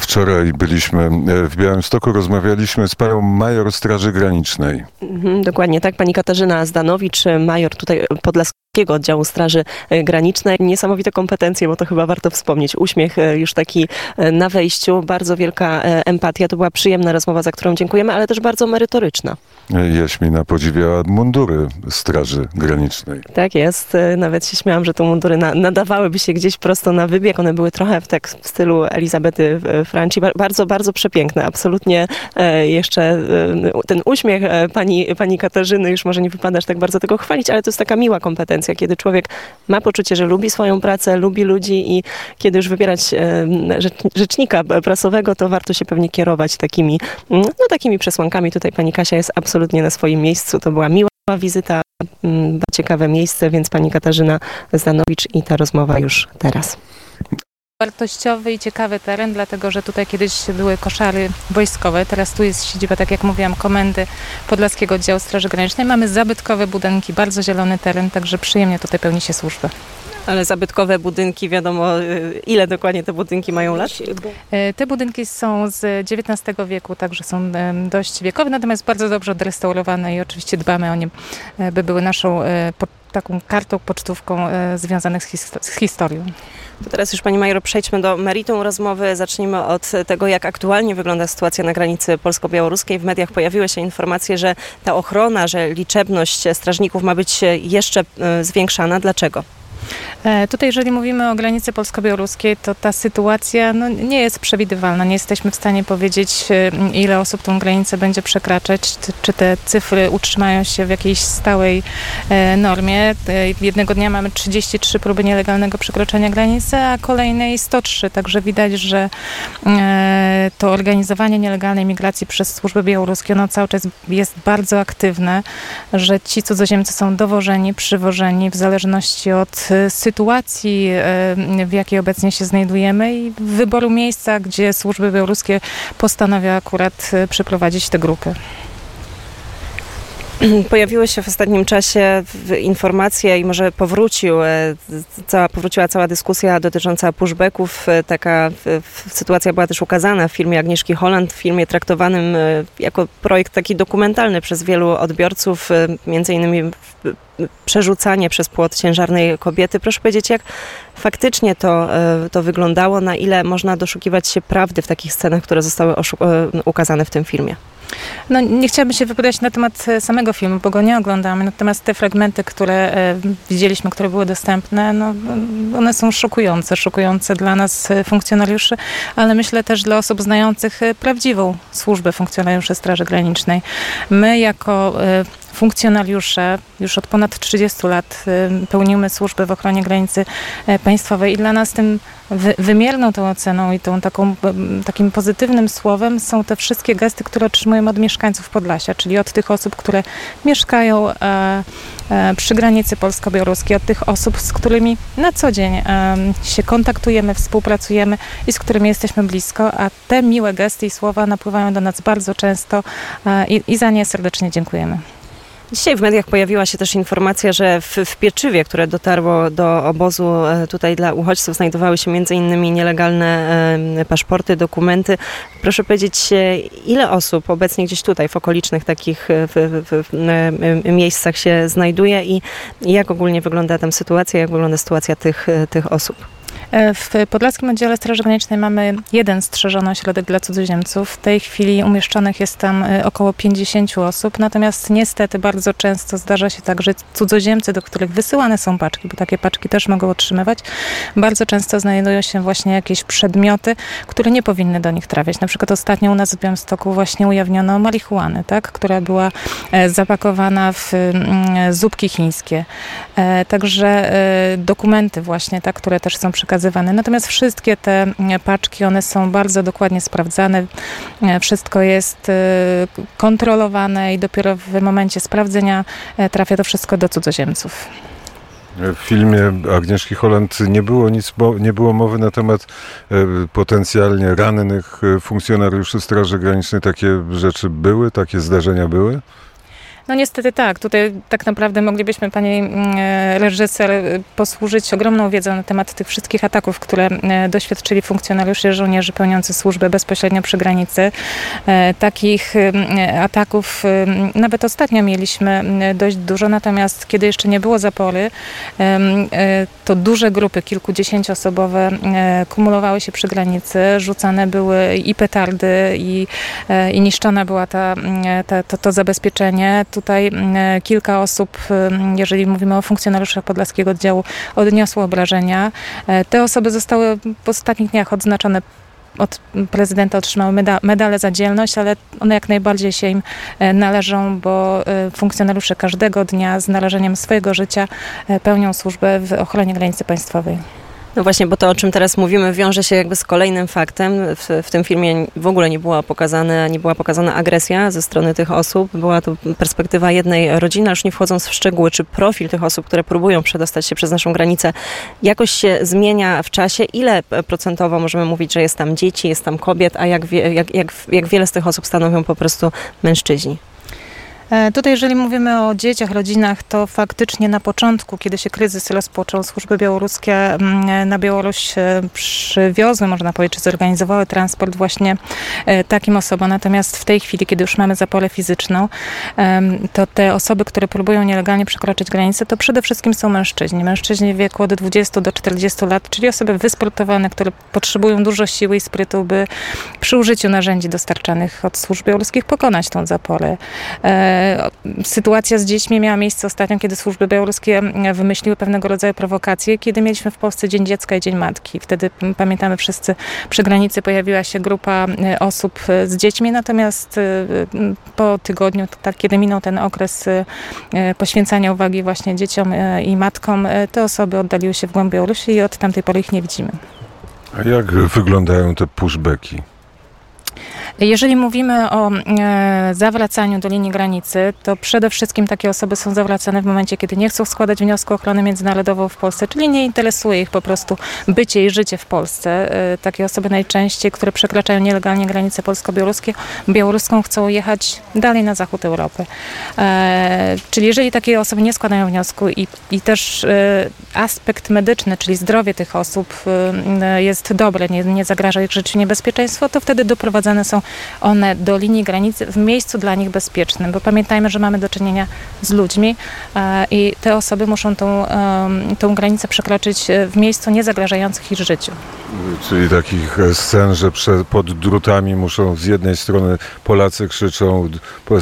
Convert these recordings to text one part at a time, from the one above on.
Wczoraj byliśmy w Białymstoku, rozmawialiśmy z panią major Straży Granicznej. Mhm, dokładnie tak, pani Katarzyna Zdanowicz, major tutaj Podlaskiego Oddziału Straży Granicznej. Niesamowite kompetencje, bo to chyba warto wspomnieć. Uśmiech już taki na wejściu, bardzo wielka empatia. To była przyjemna rozmowa, za którą dziękujemy, ale też bardzo merytoryczna. Jaśmina podziwiała mundury Straży Granicznej. Tak jest. Nawet się śmiałam, że te mundury na, nadawałyby się gdzieś prosto na wybieg. One były trochę w, tak, w stylu Elizabety Franci. Bardzo, bardzo przepiękne. Absolutnie jeszcze ten uśmiech pani, pani Katarzyny, już może nie wypadasz tak bardzo tego chwalić, ale to jest taka miła kompetencja, kiedy człowiek ma poczucie, że lubi swoją pracę, lubi ludzi i kiedy już wybierać rzecznika prasowego, to warto się pewnie kierować takimi, no, takimi przesłankami. Tutaj pani Kasia jest absolutnie na swoim miejscu. To była miła wizyta, ciekawe miejsce, więc pani Katarzyna Zdanowicz i ta rozmowa już teraz wartościowy i ciekawy teren, dlatego że tutaj kiedyś były koszary wojskowe, teraz tu jest siedziba, tak jak mówiłam, komendy Podlaskiego Oddziału Straży Granicznej. Mamy zabytkowe budynki, bardzo zielony teren, także przyjemnie tutaj pełni się służbę. Ale zabytkowe budynki, wiadomo ile dokładnie te budynki mają lat? Te budynki są z XIX wieku, także są dość wiekowe, natomiast bardzo dobrze odrestaurowane i oczywiście dbamy o nie, by były naszą taką kartą, pocztówką związanych z, his z historią. To teraz już Pani Major przejdźmy do meritum rozmowy. Zacznijmy od tego, jak aktualnie wygląda sytuacja na granicy polsko-białoruskiej. W mediach pojawiły się informacje, że ta ochrona, że liczebność strażników ma być jeszcze zwiększana. Dlaczego? Tutaj, jeżeli mówimy o granicy polsko-białoruskiej, to ta sytuacja no, nie jest przewidywalna. Nie jesteśmy w stanie powiedzieć, ile osób tą granicę będzie przekraczać, czy te cyfry utrzymają się w jakiejś stałej normie. Jednego dnia mamy 33 próby nielegalnego przekroczenia granicy, a kolejnej 103. Także widać, że to organizowanie nielegalnej migracji przez służby białoruskie ono cały czas jest bardzo aktywne, że ci cudzoziemcy są dowożeni, przywożeni w zależności od sytuacji, w jakiej obecnie się znajdujemy i wyboru miejsca, gdzie służby białoruskie postanawia akurat przeprowadzić te grupy. Pojawiły się w ostatnim czasie informacje i może powrócił, cała, powróciła cała dyskusja dotycząca pushbacków. Taka sytuacja była też ukazana w filmie Agnieszki Holland, w filmie traktowanym jako projekt taki dokumentalny przez wielu odbiorców, między innymi przerzucanie przez płot ciężarnej kobiety. Proszę powiedzieć, jak faktycznie to, to wyglądało, na ile można doszukiwać się prawdy w takich scenach, które zostały ukazane w tym filmie? No, nie chciałabym się wypowiadać na temat samego filmu, bo go nie oglądamy. Natomiast te fragmenty, które e, widzieliśmy, które były dostępne, no, one są szokujące. Szokujące dla nas funkcjonariuszy, ale myślę też dla osób znających prawdziwą służbę funkcjonariuszy Straży Granicznej. My jako e, funkcjonariusze już od ponad 30 lat pełnimy służbę w ochronie granicy państwowej i dla nas tym wymierną tą oceną i tą taką, takim pozytywnym słowem są te wszystkie gesty, które otrzymujemy od mieszkańców Podlasia, czyli od tych osób, które mieszkają przy granicy polsko-białoruskiej, od tych osób, z którymi na co dzień się kontaktujemy, współpracujemy i z którymi jesteśmy blisko, a te miłe gesty i słowa napływają do nas bardzo często i za nie serdecznie dziękujemy. Dzisiaj w mediach pojawiła się też informacja, że w, w, Pieczywie, które dotarło do obozu tutaj dla uchodźców, znajdowały się między innymi nielegalne paszporty, dokumenty. Proszę powiedzieć, ile osób obecnie gdzieś tutaj w okolicznych takich w, w, miejscach się znajduje i jak ogólnie wygląda tam sytuacja, jak wygląda sytuacja tych, tych osób? W Podlaskim Oddziale Straży Granicznej mamy jeden strzeżony ośrodek dla cudzoziemców. W tej chwili umieszczonych jest tam około 50 osób, natomiast niestety bardzo często zdarza się tak, że cudzoziemcy, do których wysyłane są paczki, bo takie paczki też mogą otrzymywać, bardzo często znajdują się właśnie jakieś przedmioty, które nie powinny do nich trafiać. Na przykład ostatnio u nas w Białymstoku właśnie ujawniono marihuanę, tak, która była zapakowana w zupki chińskie. Także dokumenty właśnie, tak, które też są przekazywane Natomiast wszystkie te paczki, one są bardzo dokładnie sprawdzane. Wszystko jest kontrolowane i dopiero w momencie sprawdzenia trafia to wszystko do cudzoziemców. W filmie Agnieszki Holland nie było nic, nie było mowy na temat potencjalnie rannych funkcjonariuszy Straży Granicznej. Takie rzeczy były, takie zdarzenia były? No niestety tak. Tutaj tak naprawdę moglibyśmy pani mm, e, reżyser posłużyć ogromną wiedzą na temat tych wszystkich ataków, które e, doświadczyli funkcjonariusze żołnierzy pełniący służbę bezpośrednio przy granicy. E, takich ataków nawet ostatnio mieliśmy dość dużo, natomiast kiedy jeszcze nie było zapory, to duże grupy, kilkudziesięcioosobowe kumulowały się przy granicy, rzucane były i petardy, i, i niszczona była ta, ta, to, to zabezpieczenie tutaj mm, kilka osób, mm, jeżeli mówimy o funkcjonariuszach Podlaskiego Oddziału, odniosło obrażenia. E, te osoby zostały w ostatnich dniach odznaczone od prezydenta otrzymały meda medale za dzielność, ale one jak najbardziej się im e, należą, bo e, funkcjonariusze każdego dnia z narażeniem swojego życia pełnią służbę w ochronie granicy państwowej. No właśnie, bo to, o czym teraz mówimy, wiąże się jakby z kolejnym faktem. W, w, tym filmie w ogóle nie była, pokazane, nie była pokazana agresja ze strony tych osób. Była to perspektywa jednej rodziny, już nie wchodząc w szczegóły, czy profil tych osób, które próbują przedostać się przez naszą granicę, jakoś się zmienia w czasie. Ile procentowo możemy mówić, że jest tam dzieci, jest tam kobiet, a jak, jak, jak, jak wiele z tych osób stanowią po prostu mężczyźni? E, tutaj, jeżeli mówimy o dzieciach, rodzinach, to faktycznie na początku, kiedy się kryzys rozpoczął, służby białoruskie mm, na Białoruś e, przywiozły, można powiedzieć, czy zorganizowały transport właśnie e, takim osobom. Natomiast w tej chwili, kiedy już mamy zaporę fizyczną, to te osoby, które próbują nielegalnie przekroczyć granicę, to przede wszystkim są mężczyźni. Mężczyźni w wieku od 20 do 40 lat, czyli osoby wysportowane, które potrzebują dużo siły i sprytu, by przy użyciu narzędzi dostarczanych od służb białoruskich pokonać tą zaporę. Sytuacja z dziećmi miała miejsce ostatnio, kiedy służby białoruskie wymyśliły pewnego rodzaju prowokacje, kiedy mieliśmy w Polsce Dzień Dziecka i Dzień Matki. Wtedy pamiętamy wszyscy, przy granicy pojawiła się grupa e, osób e, z dziećmi, natomiast e, po tygodniu, tak, kiedy minął ten okres poświęcania uwagi właśnie dzieciom i matkom, te osoby oddaliły się w głąb Białorusi i od tamtej pory ich nie widzimy. A jak wyglądają te pushbacki? Jeżeli mówimy o e, zawracaniu do linii granicy, to przede wszystkim takie osoby są zawracane w momencie, kiedy nie chcą składać wniosku o ochronę międzynarodową w Polsce, czyli nie interesuje ich po prostu bycie i życie w Polsce. E, takie osoby najczęściej, które przekraczają nielegalnie granicę polsko-białoruskie, białoruską chcą jechać dalej na zachód Europy. E, czyli jeżeli takie osoby nie składają wniosku i, i też aspekt medyczny, czyli zdrowie tych osób jest dobre, nie, nie zagraża ich życiu niebezpieczeństwo, to wtedy doprowadzane są one do linii granicy w miejscu dla nich bezpiecznym, bo pamiętajmy, że mamy do czynienia z ludźmi e, i te osoby muszą tą, tą granicę przekroczyć e, w miejscu niezagrażających ich życiu. Czyli takich scen, że pod drutami muszą z jednej strony Polacy krzyczą,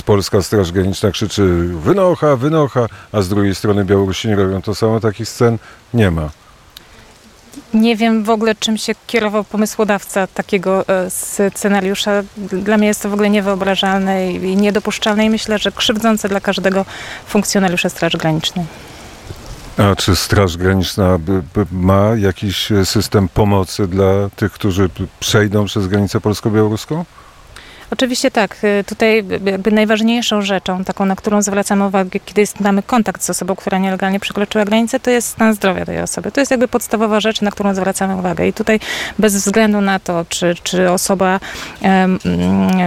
Polska Straż Graniczna krzyczy wynocha, wynocha, a z drugiej strony Białorusini robią to samo, takich scen nie ma. Nie wiem w ogóle, czym się kierował pomysłodawca takiego e, scenariusza. Dla mnie jest to w ogóle niewyobrażalne i niedopuszczalne i myślę, że krzywdzące dla każdego funkcjonariusza Straży Granicznej. A czy Straż Graniczna ma jakiś system pomocy dla tych, którzy przejdą przez granicę polsko-białoruską? Oczywiście tak. Y, tutaj jakby najważniejszą rzeczą, taką, na którą zwracamy uwagę, kiedy mamy kontakt z osobą, która nielegalnie przekroczyła granicę, to jest stan zdrowia tej osoby. To jest jakby podstawowa rzecz, na którą zwracamy uwagę. I tutaj bez względu na to, czy, czy osoba um,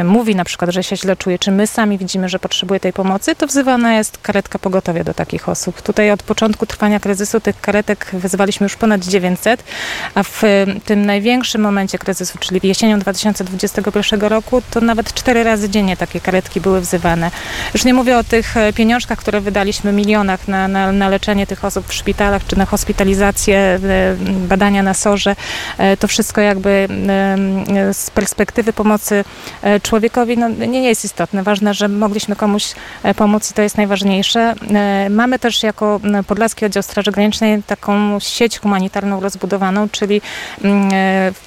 mówi na przykład, że się źle czuje, czy my sami widzimy, że potrzebuje tej pomocy, to wzywana jest karetka pogotowia do takich osób. Tutaj od początku trwania kryzysu tych karetek wyzwaliśmy już ponad 900, a w tym największym momencie kryzysu, czyli jesienią 2021 roku, to na nawet cztery razy dziennie takie karetki były wzywane. Już nie mówię o tych e, pieniążkach, które wydaliśmy, milionach na, na, na leczenie tych osób w szpitalach, czy na hospitalizację, e, badania na sorze. E, to wszystko jakby z perspektywy pomocy człowiekowi no, nie jest istotne. Ważne, że mogliśmy komuś pomóc i to jest najważniejsze. Mamy też jako Podlaski Oddział Straży Granicznej taką sieć humanitarną rozbudowaną, czyli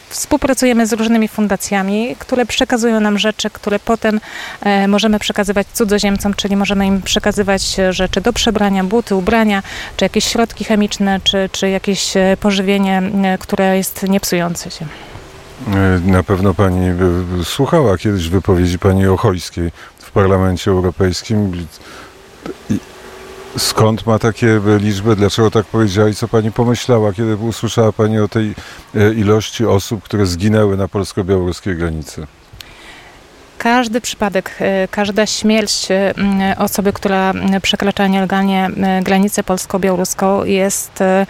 współpracujemy z różnymi fundacjami, które przekazują nam rzeczy które potem e, możemy przekazywać cudzoziemcom, czyli możemy im przekazywać rzeczy do przebrania, buty, ubrania, czy jakieś środki chemiczne, czy, czy jakieś e, pożywienie, e, które jest niepsujące się. Na pewno pani słuchała kiedyś wypowiedzi pani Ochojskiej w Parlamencie Europejskim. Skąd ma takie liczby? Dlaczego tak powiedziała i co pani pomyślała, kiedy usłyszała pani o tej ilości osób, które zginęły na polsko-białoruskiej granicy? Każdy przypadek, e, każda śmierć e, osoby, która przekracza nielegalnie granicę polsko-białoruską jest e,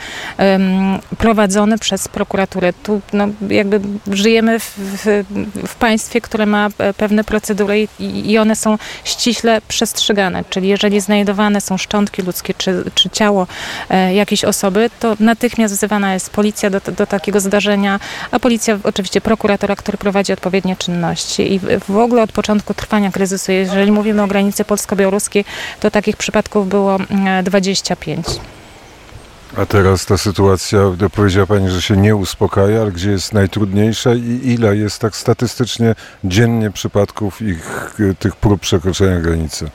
prowadzony przez prokuraturę. Tu no, jakby żyjemy w, w, w państwie, które ma pewne procedury i, i one są ściśle przestrzegane. Czyli jeżeli znajdowane są szczątki ludzkie czy, czy ciało jakiejś osoby, to natychmiast wzywana jest policja do, do takiego zdarzenia, a policja oczywiście prokuratora, który prowadzi odpowiednie czynności. I w, w ogóle od początku trwania kryzysu, jeżeli mówimy o granicy polsko-białoruskiej, to takich przypadków było mm, 25. A teraz ta sytuacja, powiedziała Pani, że się nie uspokaja, ale gdzie jest najtrudniejsza i ile jest tak statystycznie dziennie przypadków ich, tych prób przekroczenia granicy?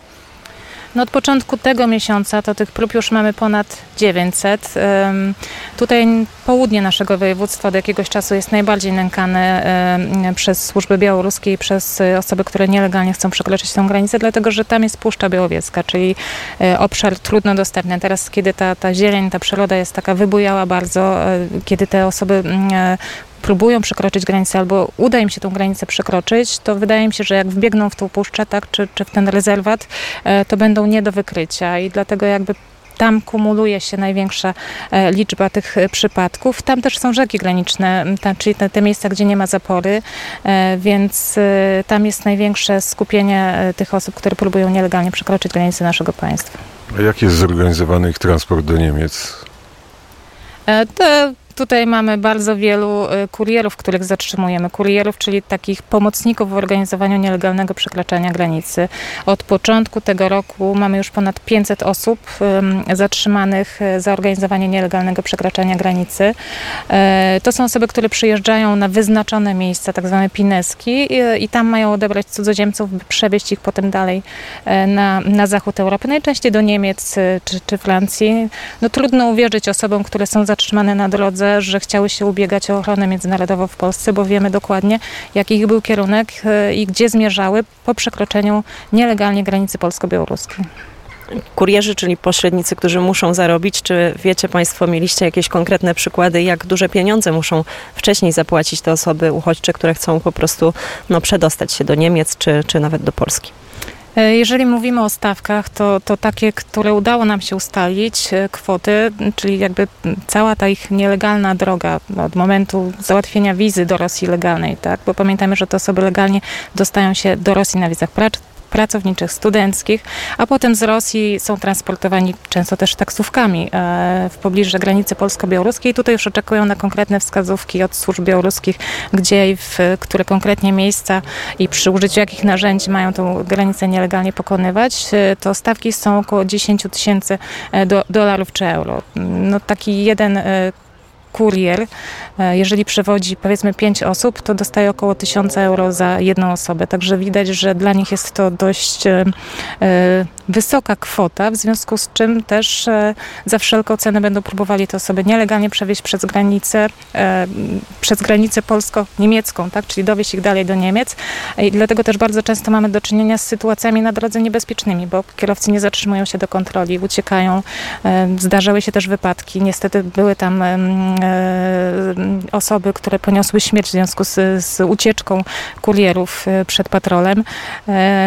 No od początku tego miesiąca to tych prób już mamy ponad 900. Ym, Tutaj południe naszego województwa od jakiegoś czasu jest najbardziej nękane przez służby białoruskie i przez y, osoby, które nielegalnie chcą przekroczyć tę granicę, dlatego że tam jest Puszcza Białowieska, czyli y, obszar trudno dostępny. Teraz, kiedy ta, ta zieleń, ta przyroda jest taka wybujała bardzo, y, kiedy te osoby mm, e, próbują przekroczyć granicę albo uda im się tą granicę przekroczyć, to wydaje mi się, że jak wbiegną w tą puszczę, tak, czy, czy w ten rezerwat, e, to będą nie do wykrycia i dlatego jakby tam kumuluje się największa e, liczba tych e, przypadków. Tam też są rzeki graniczne, tam, czyli te, te miejsca, gdzie nie ma zapory, więc tam jest największe skupienie tych osób, które próbują nielegalnie przekroczyć granice naszego państwa. A jak jest zorganizowany ich transport do Niemiec? To tutaj mamy bardzo wielu e, kurierów, których zatrzymujemy. Kurierów, czyli takich pomocników w organizowaniu nielegalnego przekraczania granicy. Od początku tego roku mamy już ponad 500 osób zatrzymanych e, za organizowanie nielegalnego przekraczania granicy. E, To są osoby, które przyjeżdżają na wyznaczone miejsca, tak zwane pineski i, tam mają odebrać cudzoziemców, by przewieźć ich potem dalej na, na zachód Europy, najczęściej do Niemiec czy, czy Francji. No trudno uwierzyć osobom, które są zatrzymane na drodze, że chciały się ubiegać o ochronę międzynarodową w Polsce, bo wiemy dokładnie, jaki ich był kierunek e, i gdzie zmierzały po przekroczeniu nielegalnie granicy polsko-białoruskiej. Kurierzy, czyli pośrednicy, którzy muszą zarobić, czy wiecie Państwo, mieliście jakieś konkretne przykłady, jak duże pieniądze muszą wcześniej zapłacić te osoby uchodźcze, które chcą po prostu no, przedostać się do Niemiec, czy, czy nawet do Polski? E, Jeżeli mówimy o stawkach, to, to takie, które udało nam się ustalić, e, kwoty, czyli jakby cała ta ich nielegalna droga od momentu załatwienia wizy do Rosji legalnej, tak? Bo pamiętamy, że te osoby legalnie dostają się do Rosji na wizach pracowniczych, studenckich, a potem z Rosji są transportowani często też taksówkami e, w pobliże granicy polsko-białoruskiej. Tutaj już oczekują na konkretne wskazówki od służb białoruskich, gdzie i w które konkretnie miejsca i przy użyciu jakich narzędzi mają tą granicę nielegalnie pokonywać. E, To stawki są około 10 tysięcy e, do, dolarów czy euro. No taki jeden kurier, e, jeżeli przewodzi powiedzmy 5 osób, to dostaje około 1000 euro za jedną osobę. Także widać, że dla nich jest to dość e, e, wysoka kwota, w związku z czym też e, za wszelką cenę będą próbowali te osoby nielegalnie przewieźć przez granicę, e, przez granicę polsko-niemiecką, tak? czyli dowieźć ich dalej do Niemiec. I dlatego też bardzo często mamy do czynienia z sytuacjami na drodze niebezpiecznymi, bo kierowcy nie zatrzymują się do kontroli, uciekają. E, Zdarzały się też wypadki. Niestety były tam osoby, które poniosły śmierć w związku z, z ucieczką kurierów przed patrolem.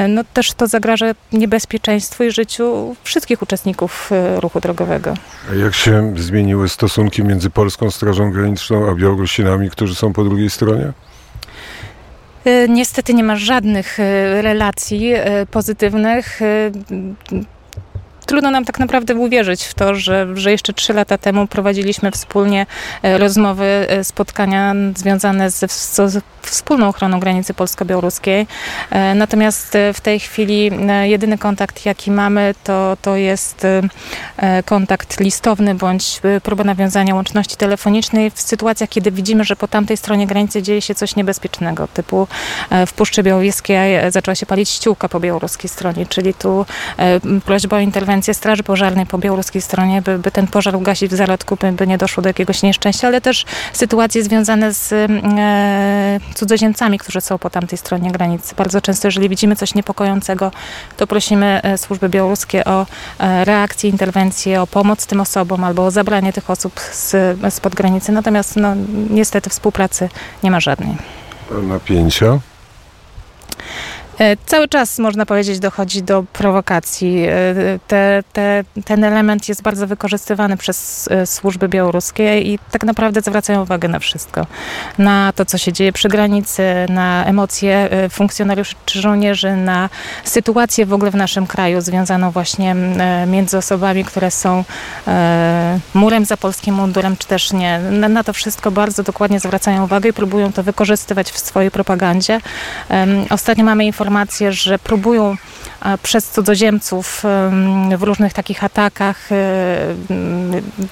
No też to zagraża niebezpieczeństwu i życiu wszystkich uczestników e, ruchu drogowego. A jak się zmieniły stosunki między Polską Strażą Graniczną a Białorusinami, którzy są po drugiej stronie? E, Niestety nie ma żadnych e, relacji pozytywnych. Trudno nam tak naprawdę uwierzyć w to, że, że jeszcze trzy lata temu prowadziliśmy wspólnie e, rozmowy, e, spotkania związane z wspólną ochroną granicy polsko-białoruskiej. E, Natomiast w tej chwili jedyny kontakt, jaki mamy, to, to jest kontakt listowny bądź próba nawiązania łączności telefonicznej w sytuacjach, kiedy widzimy, że po tamtej stronie granicy dzieje się coś niebezpiecznego, typu w Puszczy Białowieskiej zaczęła się palić ściółka po białoruskiej stronie, czyli tu prośba o interwencję Straży Pożarnej po białoruskiej stronie, by, by ten pożar ugasić w zarodku, by, by nie doszło do jakiegoś nieszczęścia, ale też sytuacje związane z e, cudzoziemcami, którzy są po tamtej stronie granicy. Bardzo często, jeżeli widzimy coś niepokojącego, to prosimy e, służby białoruskie o e, reakcję, interwencję, o pomoc tym osobom albo o zabranie tych osób z, spod granicy. Natomiast no, niestety współpracy nie ma żadnej. Napięcia? E, Cały czas, można powiedzieć, dochodzi do prowokacji. E, Te, te, ten element jest bardzo wykorzystywany przez e, służby białoruskie i tak naprawdę zwracają uwagę na wszystko. Na to, co się dzieje przy granicy, na emocje funkcjonariuszy czy żołnierzy, na sytuację w ogóle w naszym kraju związaną właśnie między osobami, które są murem za polskim mundurem, czy też nie. Na, na to wszystko bardzo dokładnie zwracają uwagę i próbują to wykorzystywać w swojej propagandzie. Ostatnio mamy informację, że próbują e, przez cudzoziemców em, w różnych takich atakach e,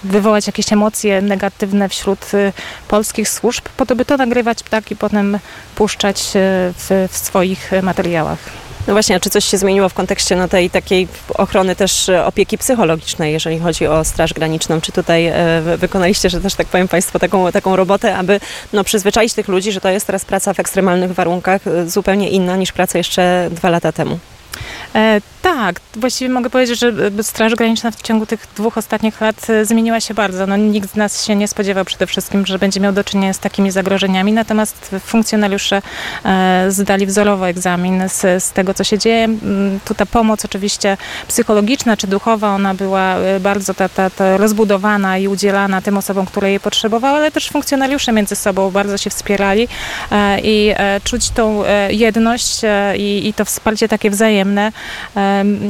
wywołać jakieś emocje negatywne wśród e, polskich służb, po to by to nagrywać tak i potem puszczać w, w swoich materiałach. No właśnie, a czy coś się zmieniło w kontekście no, tej takiej ochrony też e, opieki psychologicznej, jeżeli chodzi o Straż Graniczną? Czy tutaj e, wy- wykonaliście, że też tak powiem Państwo, taką, taką robotę, aby no, przyzwyczaić tych ludzi, że to jest teraz praca w ekstremalnych warunkach, e, zupełnie inna niż praca jeszcze dwa lata temu? E, tak, właściwie mogę powiedzieć, że e, Straż Graniczna w ciągu tych dwóch ostatnich lat e, zmieniła się bardzo. No, nikt z nas się nie spodziewał przede wszystkim, że będzie miał do czynienia z takimi zagrożeniami, natomiast funkcjonariusze e, zdali wzorowo egzamin z, z tego, co się dzieje. Mm, Tu ta pomoc oczywiście psychologiczna czy duchowa, ona była e, bardzo ta, ta, ta rozbudowana i udzielana tym osobom, które jej potrzebowały, ale też funkcjonariusze między sobą bardzo się wspierali e, i czuć tą jedność i, i to wsparcie takie wzajemne.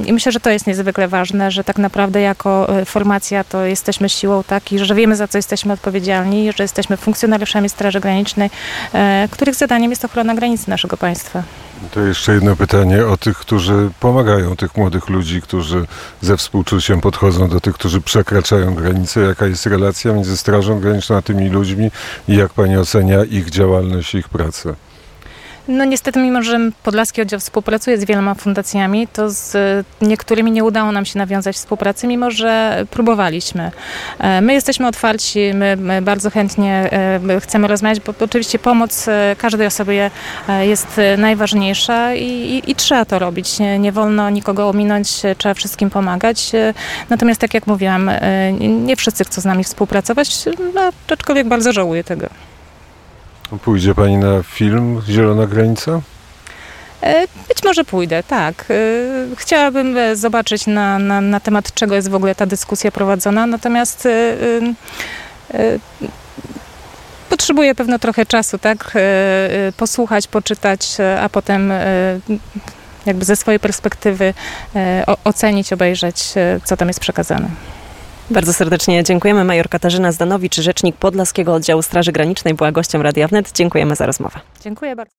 I myślę, że to jest niezwykle ważne, że tak naprawdę jako e, formacja to jesteśmy siłą tak i że wiemy za co jesteśmy odpowiedzialni, że jesteśmy funkcjonariuszami Straży Granicznej, e, których zadaniem jest ochrona granicy naszego państwa. To jeszcze jedno pytanie o tych, którzy pomagają, tych młodych ludzi, którzy ze współczuciem podchodzą do tych, którzy przekraczają granice. Jaka jest relacja między Strażą Graniczną a tymi ludźmi i jak pani ocenia ich działalność, ich pracę? No niestety, mimo że Podlaski Oddział współpracuje z wieloma fundacjami, to z niektórymi nie udało nam się nawiązać współpracy, mimo że próbowaliśmy. E, My jesteśmy otwarci, my, my bardzo chętnie e, chcemy rozmawiać, bo oczywiście pomoc e, każdej osobie jest najważniejsza i, i, i trzeba to robić. Nie, nie wolno nikogo ominąć, trzeba wszystkim pomagać. Natomiast tak jak mówiłam, nie wszyscy chcą z nami współpracować, no, aczkolwiek bardzo żałuję tego. Pójdzie pani na film Zielona Granica? E, Być może pójdę, tak. E, Chciałabym e, zobaczyć na, na, na temat czego jest w ogóle ta dyskusja prowadzona, natomiast potrzebuję pewno trochę czasu, tak? Posłuchać, poczytać, a potem jakby ze swojej perspektywy ocenić, obejrzeć, co tam jest przekazane. Bardzo serdecznie dziękujemy. Major Katarzyna Zdanowicz, rzecznik Podlaskiego Oddziału Straży Granicznej, była gościem Radia Wnet. Dziękujemy za rozmowę. Dziękuję bardzo.